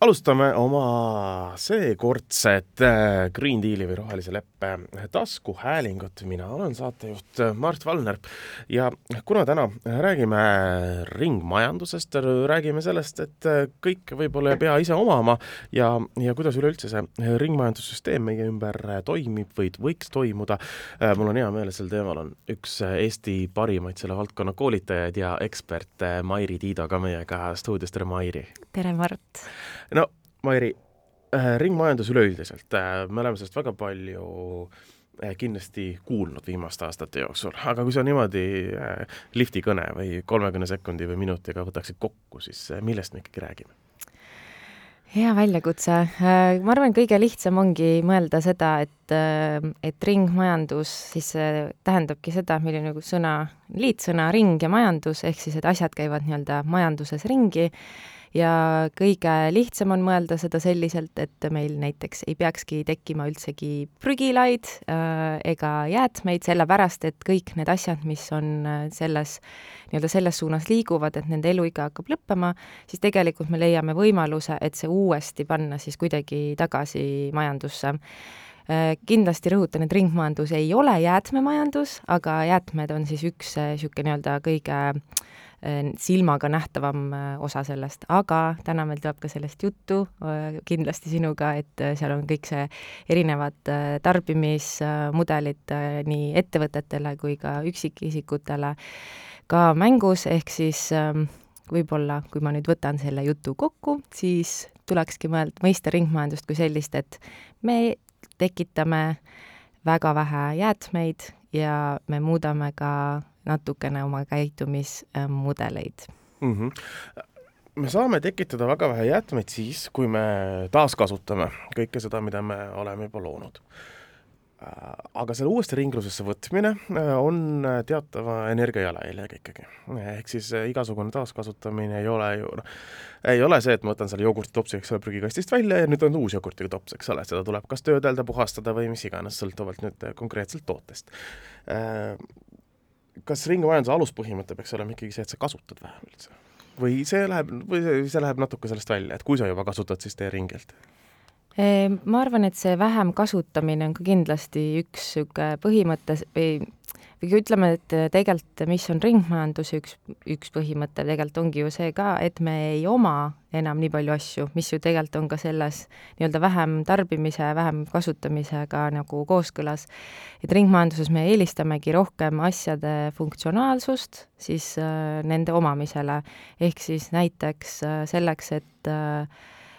alustame oma seekordset äh, Green Deali või rohelise leppe taskuhäälingut. mina olen saatejuht äh, Mart Valner ja kuna täna räägime ringmajandusest, räägime sellest, et äh, kõik võib-olla ei pea ise omama ja, ja kuidas üleüldse see ringmajandussüsteem meie ümber toimib või võiks toimuda. mul on hea meel, et sel teemal on üks Eesti parimaid selle valdkonna koolitajaid ja eksperte, Mairi Tiido ka meiega stuudios, tere Mairi! tere, Mart! No Mairi äh,, ringmajandus üleüldiselt äh,, me oleme sellest väga palju äh, kindlasti kuulnud viimaste aastate jooksul, aga kui sa niimoodi lifti kõne või kolmekümne sekundi või minutiga võtaksid kokku, siis millest me ikkagi räägime? hea väljakutse. Ma arvan, kõige lihtsam ongi mõelda seda, et, et ringmajandus siis tähendabki seda, milline nagu sõna, liitsõna ring ja majandus, ehk siis, et asjad käivad nii-öelda majanduses ringi ja kõige lihtsam on mõelda seda selliselt, et meil näiteks ei peakski tekkima üldsegi prügilaid äh, ega jäätmeid, sellepärast et kõik need asjad, mis on äh, selles, nii-öelda selles suunas liiguvad, et nende eluiga hakkab lõppema, siis tegelikult me leiame võimaluse, et see uuesti panna siis kuidagi tagasi majandusse. Äh, kindlasti rõhutan, et ringmajandus ei ole jäätmemajandus, aga jäätmed on siis üks niisugune nii-öelda kõige silmaga nähtavam äh, osa sellest, aga täna meil tuleb ka sellest juttu äh, kindlasti sinuga, et seal on kõik see erinevad tarbimismudelid nii ettevõtetele kui ka üksikisikutele ka mängus, ehk siis ähm, võib-olla, kui ma nüüd võtan selle jutu kokku, siis tulekski mõelda, mõista ringmajandust kui sellist, et me tekitame väga vähe jäätmeid ja me muudame ka natukene oma käitumismudeleid mm. -hmm me saame tekitada väga vähe jäätmeid siis, kui me taaskasutame kõike seda, mida me oleme juba loonud. aga selle uuesti ringlusesse võtmine äh, on teatava energiajalajäljega ikkagi. ehk siis äh, igasugune taaskasutamine ei ole ju noh, ei ole see, et ma võtan selle jogurtitopsi, eks ole, prügikastist välja ja nüüd on uus jogurtiga tops, eks ole, seda tuleb kas töödelda, puhastada või mis iganes, sõltuvalt nüüd konkreetselt tootest kas ringmajanduse aluspõhimõte peaks olema ikkagi see, et sa kasutad vähem üldse? või see läheb, või see, läheb natuke sellest välja, et kui sa juba kasutad, siis tee ringelt? Ma arvan, et see vähem kasutamine on ka kindlasti üks niisugune põhimõte või või ütleme, et tegelikult mis on ringmajanduse üks, üks põhimõte tegelikult ongi ju see ka, et me ei oma enam nii palju asju, mis ju tegelikult on ka selles nii-öelda vähem tarbimise, vähem kasutamisega nagu kooskõlas. et ringmajanduses me eelistamegi rohkem asjade funktsionaalsust siis äh, nende omamisele, ehk siis näiteks äh, selleks, et äh,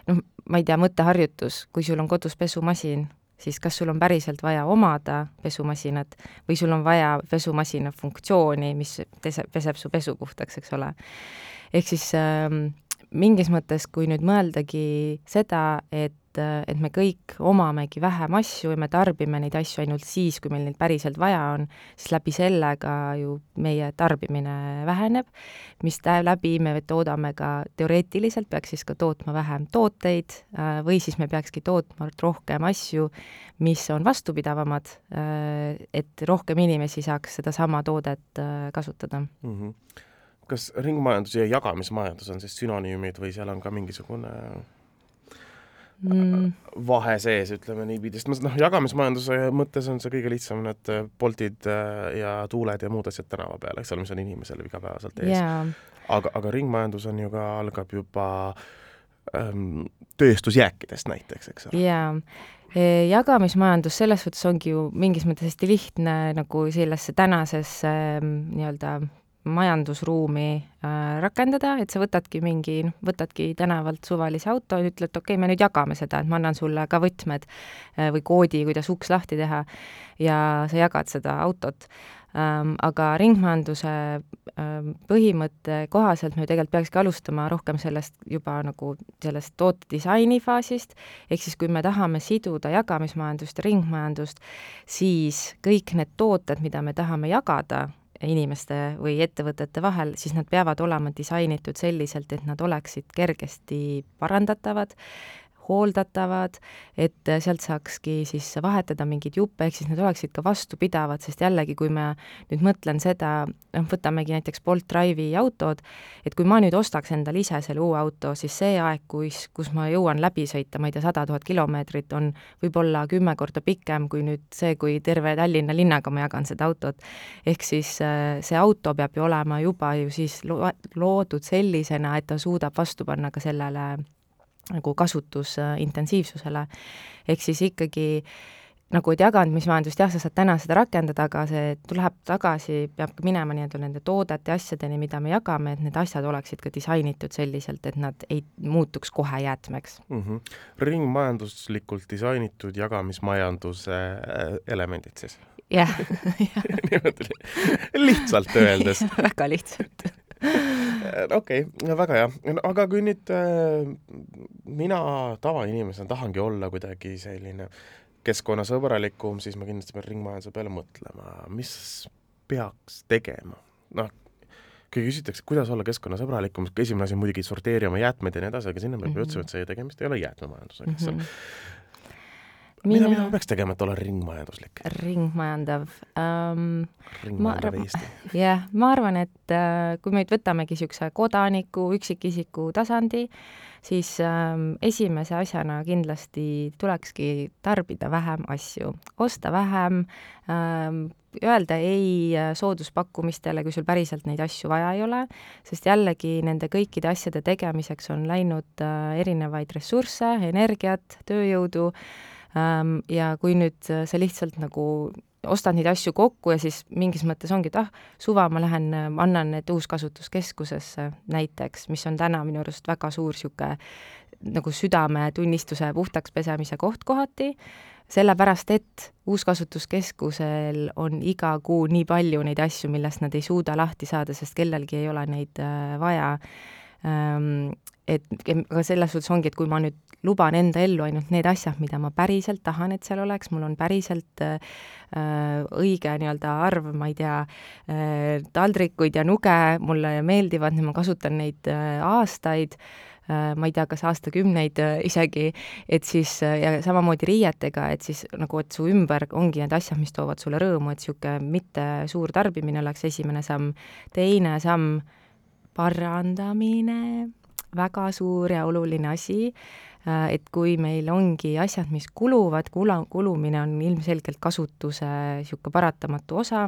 noh, ma ei tea, mõtteharjutus, kui sul on kodus pesumasin siis kas sul on päriselt vaja omada pesumasinat või sul on vaja pesumasina funktsiooni, mis pese, peseb su pesu puhtaks, eks ole. ehk siis äh, mingis mõttes, kui nüüd mõeldagi seda, et et, me kõik omamegi vähem asju ja me tarbime neid asju ainult siis, kui meil neid päriselt vaja on, siis läbi selle ka ju meie tarbimine väheneb, mis läbi me toodame ka, teoreetiliselt peaks siis ka tootma vähem tooteid või siis me peakski tootma rohkem asju, mis on vastupidavamad, et rohkem inimesi saaks sedasama toodet äh, kasutada mm. -hmm kas ringmajandus ja jagamismajandus on siis sünonüümid või seal on ka mingisugune mm. vahe sees, ütleme niipidi, sest noh, jagamismajanduse mõttes on see kõige lihtsam, need Boltid äh, ja tuuled ja muud asjad tänava peal, eks ole, mis on inimesel igapäevaselt ees yeah.. aga, aga ringmajandus on ju ka, algab juba ähm, tööstusjääkidest näiteks, eks ole. jaa e, jagamismajandus selles suhtes ongi ju mingis mõttes hästi lihtne nagu sellesse tänasesse ähm, nii-öelda majandusruumi äh, rakendada, et sa võtadki mingi, noh, võtadki tänavalt suvalise auto ja ütled, okei okay,, me nüüd jagame seda, et ma annan sulle ka võtmed äh, või koodi, kuidas uks lahti teha ja sa jagad seda autot ähm,. aga ringmajanduse ähm, põhimõtte kohaselt me tegelikult peakski alustama rohkem sellest juba nagu sellest tootedisaini faasist, ehk siis kui me tahame siduda jagamismajandust ja ringmajandust, siis kõik need tooted, mida me tahame jagada, inimeste või ettevõtete vahel, siis nad peavad olema disainitud selliselt, et nad oleksid kergesti parandatavad, hooldatavad, et sealt saakski siis vahetada mingeid juppe, ehk siis need oleksid ka vastupidavad, sest jällegi, kui ma nüüd mõtlen seda, noh, võtamegi näiteks Bolt Drive'i autod, et kui ma nüüd ostaks endale ise selle uue auto, siis see aeg, kus, kus ma jõuan läbi sõita, ma ei tea, sada tuhat kilomeetrit, on võib-olla kümme korda pikem kui nüüd see, kui terve Tallinna linnaga ma jagan seda autot. ehk siis äh, see auto peab ju olema juba ju siis lo-, loodud sellisena, et ta suudab vastu panna ka sellele nagu kasutusintensiivsusele. ehk siis ikkagi nagu, et jagamismajandust jah, sa saad täna seda rakendada, aga see läheb tagasi, peab ka minema nii-öelda nende toodete, asjadeni, mida me jagame, et need asjad oleksid ka disainitud selliselt, et nad ei muutuks kohe jäätmeks mm. -hmm. ringmajanduslikult disainitud jagamismajanduse äh, elemendid siis? jah lihtsalt öeldes väga lihtsalt okei okay,, väga hea. aga kui nüüd äh, mina tavainimesena tahangi olla kuidagi selline keskkonnasõbralikum, siis ma kindlasti pean ringmajanduse peale mõtlema, mis peaks tegema. noh, kui küsitakse, kuidas olla keskkonnasõbralikum, esimene asi on muidugi sorteerida oma jäätmeid ja nii edasi, aga sinna me mm -hmm. jõudsime, et see tegemist ei ole jäätmemajandusega, eks ole -hmm mida, mida ma peaks tegema, et olla ringmajanduslik? ringmajandav um,. ringmajandav Eesti. jah, ma arvan, et uh, kui me nüüd võtamegi niisuguse kodaniku, üksikisiku tasandi, siis um, esimese asjana kindlasti tulekski tarbida vähem asju, osta vähem um,, öelda ei äh, sooduspakkumistele, kui sul päriselt neid asju vaja ei ole, sest jällegi nende kõikide asjade tegemiseks on läinud uh, erinevaid ressursse, energiat, tööjõudu ja kui nüüd äh, sa lihtsalt nagu ostad neid asju kokku ja siis mingis mõttes ongi, et ah, suva ma lähen, äh, annan need uuskasutuskeskusesse näiteks, mis on täna minu arust väga suur niisugune nagu südametunnistuse puhtaks pesemise koht kohati, sellepärast et uuskasutuskeskusel on iga kuu nii palju neid asju, millest nad ei suuda lahti saada, sest kellelgi ei ole neid äh, vaja. Ähm, et aga selles suhtes ongi, et kui ma nüüd luban enda ellu ainult need asjad, mida ma päriselt tahan, et seal oleks, mul on päriselt äh, õige nii-öelda arv, ma ei tea äh,, taldrikuid ja nuge mulle meeldivad, ma kasutan neid äh, aastaid äh,, ma ei tea, kas aastakümneid äh, isegi, et siis äh, ja samamoodi riietega, et siis nagu, et su ümber ongi need asjad, mis toovad sulle rõõmu, et niisugune mitte suur tarbimine oleks esimene samm. teine samm, parandamine. Väga suur ja oluline asi, äh, et kui meil ongi asjad, mis kuluvad, kula, kulumine on ilmselgelt kasutuse niisugune paratamatu osa,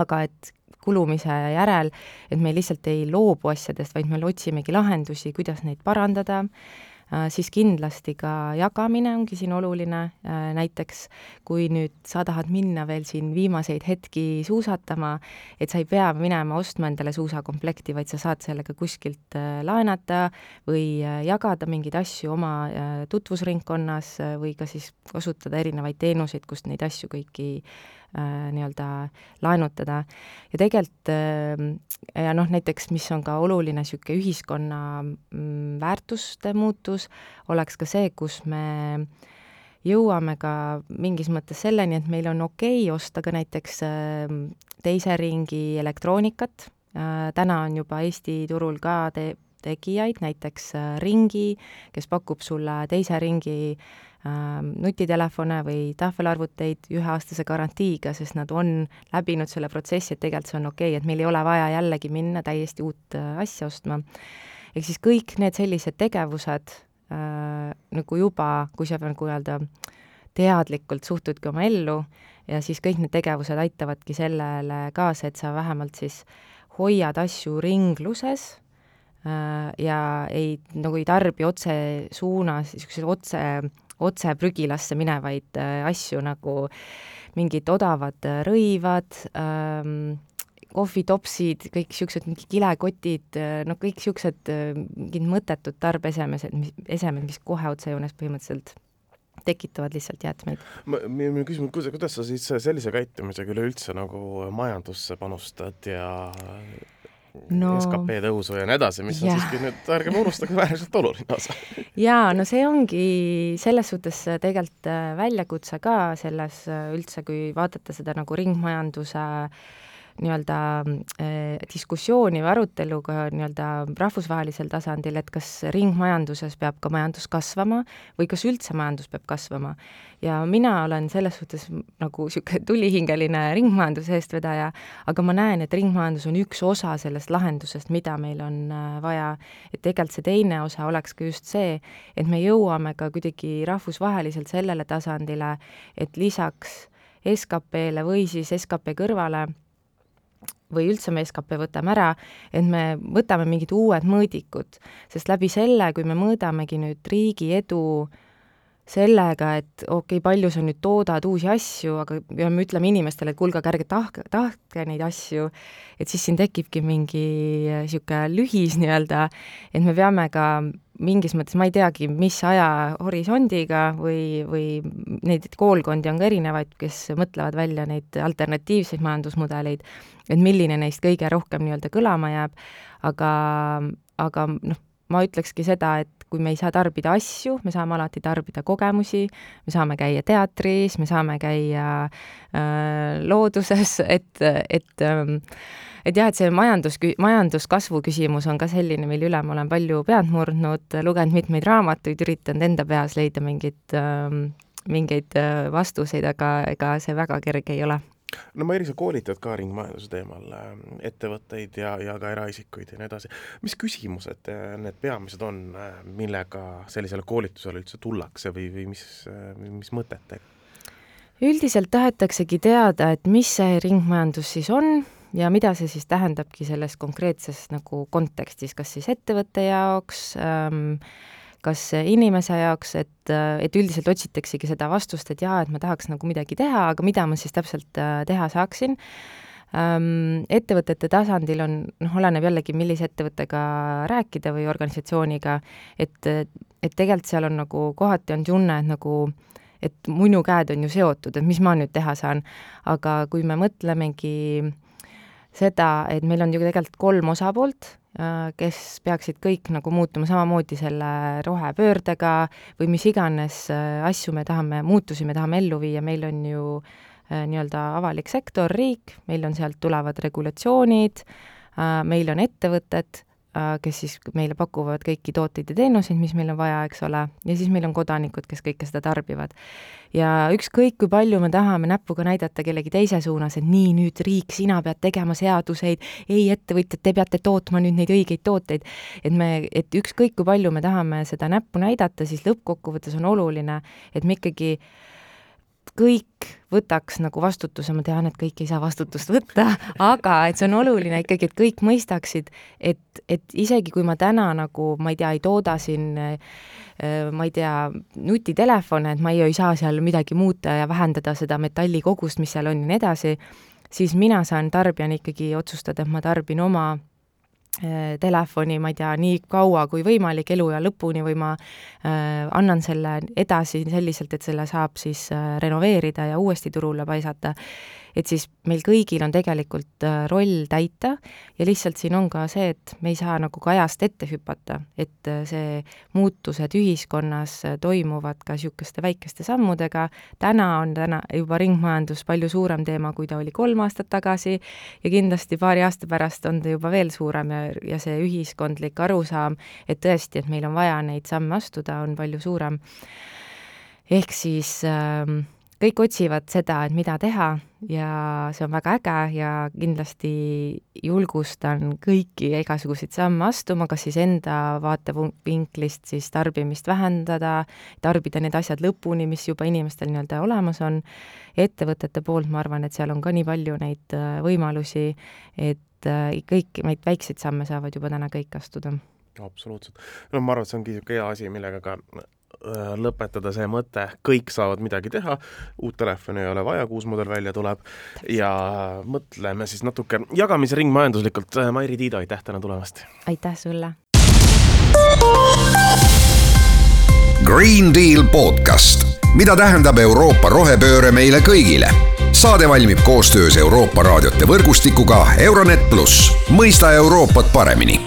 aga et kulumise järel, et me lihtsalt ei loobu asjadest, vaid me otsimegi lahendusi, kuidas neid parandada, Äh, siis kindlasti ka jagamine ongi siin oluline, äh, näiteks kui nüüd sa tahad minna veel siin viimaseid hetki suusatama, et sa ei pea minema ostma endale suusakomplekti, vaid sa saad sellega kuskilt äh, laenata või jagada mingeid asju oma tutvusringkonnas või ka siis kasutada erinevaid teenuseid, kust neid asju kõiki äh, nii-öelda laenutada. ja tegelikult äh, ja noh, näiteks mis on ka oluline niisugune ühiskonna mm, väärtuste muutus, oleks ka see, kus me jõuame ka mingis mõttes selleni, et meil on okei okay osta ka näiteks äh, teise ringi elektroonikat äh,, täna on juba Eesti turul ka te-, tegijaid, näiteks äh, Ringi, kes pakub sulle teise ringi äh, nutitelefone või tahvelarvuteid üheaastase garantiiga, sest nad on läbinud selle protsessi, et tegelikult see on okei okay,, et meil ei ole vaja jällegi minna täiesti uut äh, asja ostma. ehk siis kõik need sellised tegevused äh, nagu juba, kui sa nagu öelda, teadlikult suhtudki oma ellu ja siis kõik need tegevused aitavadki sellele kaasa, et sa vähemalt siis hoiad asju ringluses ja ei, nagu ei tarbi otse suunas, niisuguseid otse, otse prügilasse minevaid äh, asju nagu mingid odavad äh, rõivad ähm,, kohvitopsid, kõik niisugused mingi kilekotid, noh, kõik niisugused mingid mõttetud tarbeesemesed, mis, esemed, mis kohe otsejoones põhimõtteliselt tekitavad lihtsalt jäätmeid. minu küsimus, kuidas, kuidas sa siis sellise käitumisega üleüldse nagu majandusse panustad ja no, skp tõusu ja nii edasi, mis ja. on siiski nüüd, ärgem unustage, äärmiselt oluline osa. jaa, no see ongi selles suhtes tegelikult äh, väljakutse ka selles äh, üldse, kui vaadata seda nagu ringmajanduse nii-öelda äh, diskussiooni või arutelu ka nii-öelda rahvusvahelisel tasandil, et kas ringmajanduses peab ka majandus kasvama või kas üldse majandus peab kasvama. ja mina olen selles suhtes nagu niisugune tulihingeline ringmajanduse eestvedaja, aga ma näen, et ringmajandus on üks osa sellest lahendusest, mida meil on äh, vaja. et tegelikult see teine osa oleks ka just see, et me jõuame ka kuidagi rahvusvaheliselt sellele tasandile, et lisaks SKP-le või siis SKP kõrvale või üldse me skp võtame ära, et me võtame mingid uued mõõdikud, sest läbi selle, kui me mõõdamegi nüüd riigi edu sellega, et okei okay,, palju sa nüüd toodad uusi asju, aga ja me ütleme inimestele, et kuulge, ärge tahke, tahtke neid asju, et siis siin tekibki mingi niisugune lühis nii-öelda, et me peame ka mingis mõttes, ma ei teagi, mis ajahorisondiga või, või neid koolkondi on ka erinevaid, kes mõtlevad välja neid alternatiivseid majandusmudeleid, et milline neist kõige rohkem nii-öelda kõlama jääb, aga, aga noh, ma ütlekski seda, et kui me ei saa tarbida asju, me saame alati tarbida kogemusi, me saame käia teatris, me saame käia äh, looduses, et, et äh, et jah, et see majandus, majanduskasvu küsimus on ka selline, mille üle ma olen palju pead murdnud, lugenud mitmeid raamatuid, üritanud enda peas leida mingeid äh,, mingeid äh, vastuseid, aga ega see väga kerge ei ole no Mairi, sa koolitad ka ringmajanduse teemal äh, ettevõtteid ja, ja ka eraisikuid ja nii edasi. mis küsimused äh, need peamised on, millega sellisele koolitusele üldse tullakse või, või mis, mis mõtetega? üldiselt tahetaksegi teada, et mis see ringmajandus siis on ja mida see siis tähendabki selles konkreetses nagu kontekstis, kas siis ettevõtte jaoks ähm,, kas inimese jaoks, et, et üldiselt otsitaksegi seda vastust, et jaa, et ma tahaks nagu midagi teha, aga mida ma siis täpselt äh, teha saaksin ähm,. Ettevõtete tasandil on, noh, oleneb jällegi, millise ettevõttega rääkida või organisatsiooniga, et, et tegelikult seal on nagu, kohati on tunne, et nagu et minu käed on ju seotud, et mis ma nüüd teha saan. aga kui me mõtlemegi seda, et meil on ju tegelikult kolm osapoolt, kes peaksid kõik nagu muutuma samamoodi selle rohepöördega või mis iganes äh, asju me tahame, muutusi me tahame ellu viia, meil on ju äh, nii-öelda avalik sektor, riik, meil on sealt tulevad regulatsioonid, meil on ettevõtted. Äh, kes siis meile pakuvad kõiki tooteid ja teenuseid, mis meil on vaja, eks ole, ja siis meil on kodanikud, kes kõike seda tarbivad. ja ükskõik, kui palju me tahame näpuga näidata kellegi teise suunas, et nii, nüüd riik, sina pead tegema seaduseid, ei, ettevõtjad, te peate tootma nüüd neid õigeid tooteid, et me, et ükskõik, kui palju me tahame seda näppu näidata, siis lõppkokkuvõttes on oluline, et me ikkagi äh, kõik võtaks nagu vastutuse, ma tean, et kõik ei saa vastutust võtta, aga et see on oluline ikkagi, et kõik mõistaksid, et, et isegi kui ma täna nagu, ma ei tea, ei tooda siin äh, ma ei tea, nutitelefone, et ma ei, ei saa seal midagi muuta ja vähendada seda metallikogust, mis seal on ja nii edasi, siis mina saan tarbijana ikkagi otsustada, et ma tarbin oma telefoni, ma ei tea, nii kaua kui võimalik eluea lõpuni või ma äh, annan selle edasi selliselt, et selle saab siis äh, renoveerida ja uuesti turule paisata et siis meil kõigil on tegelikult äh, roll täita ja lihtsalt siin on ka see, et me ei saa nagu ka ajast ette hüpata, et äh, see muutused ühiskonnas äh, toimuvad ka niisuguste väikeste sammudega, täna on täna juba ringmajandus palju suurem teema, kui ta oli kolm aastat tagasi ja kindlasti paari aasta pärast on ta juba veel suurem ja, ja see ühiskondlik arusaam, et tõesti, et meil on vaja neid samme astuda, on palju suurem. ehk siis äh, kõik otsivad seda, et mida teha ja see on väga äge ja kindlasti julgustan kõiki igasuguseid samme astuma, kas siis enda vaatevinklist siis tarbimist vähendada, tarbida need asjad lõpuni, mis juba inimestel nii-öelda olemas on. ettevõtete poolt ma arvan, et seal on ka nii palju neid äh, võimalusi, et äh, kõik neid väikseid samme saavad juba täna kõik astuda absoluutselt. no ma arvan, et see ongi niisugune hea asi, millega ka lõpetada see mõte, kõik saavad midagi teha, uut telefoni ei ole vaja, kui uus mudel välja tuleb ja mõtleme siis natuke jagamisringmajanduslikult. Äh, Mairi Tiido, aitäh täna tulemast! aitäh sulle! Green Deal podcast, mida tähendab Euroopa rohepööre meile kõigile? saade valmib koostöös Euroopa raadiote võrgustikuga Euronet pluss, mõista Euroopat paremini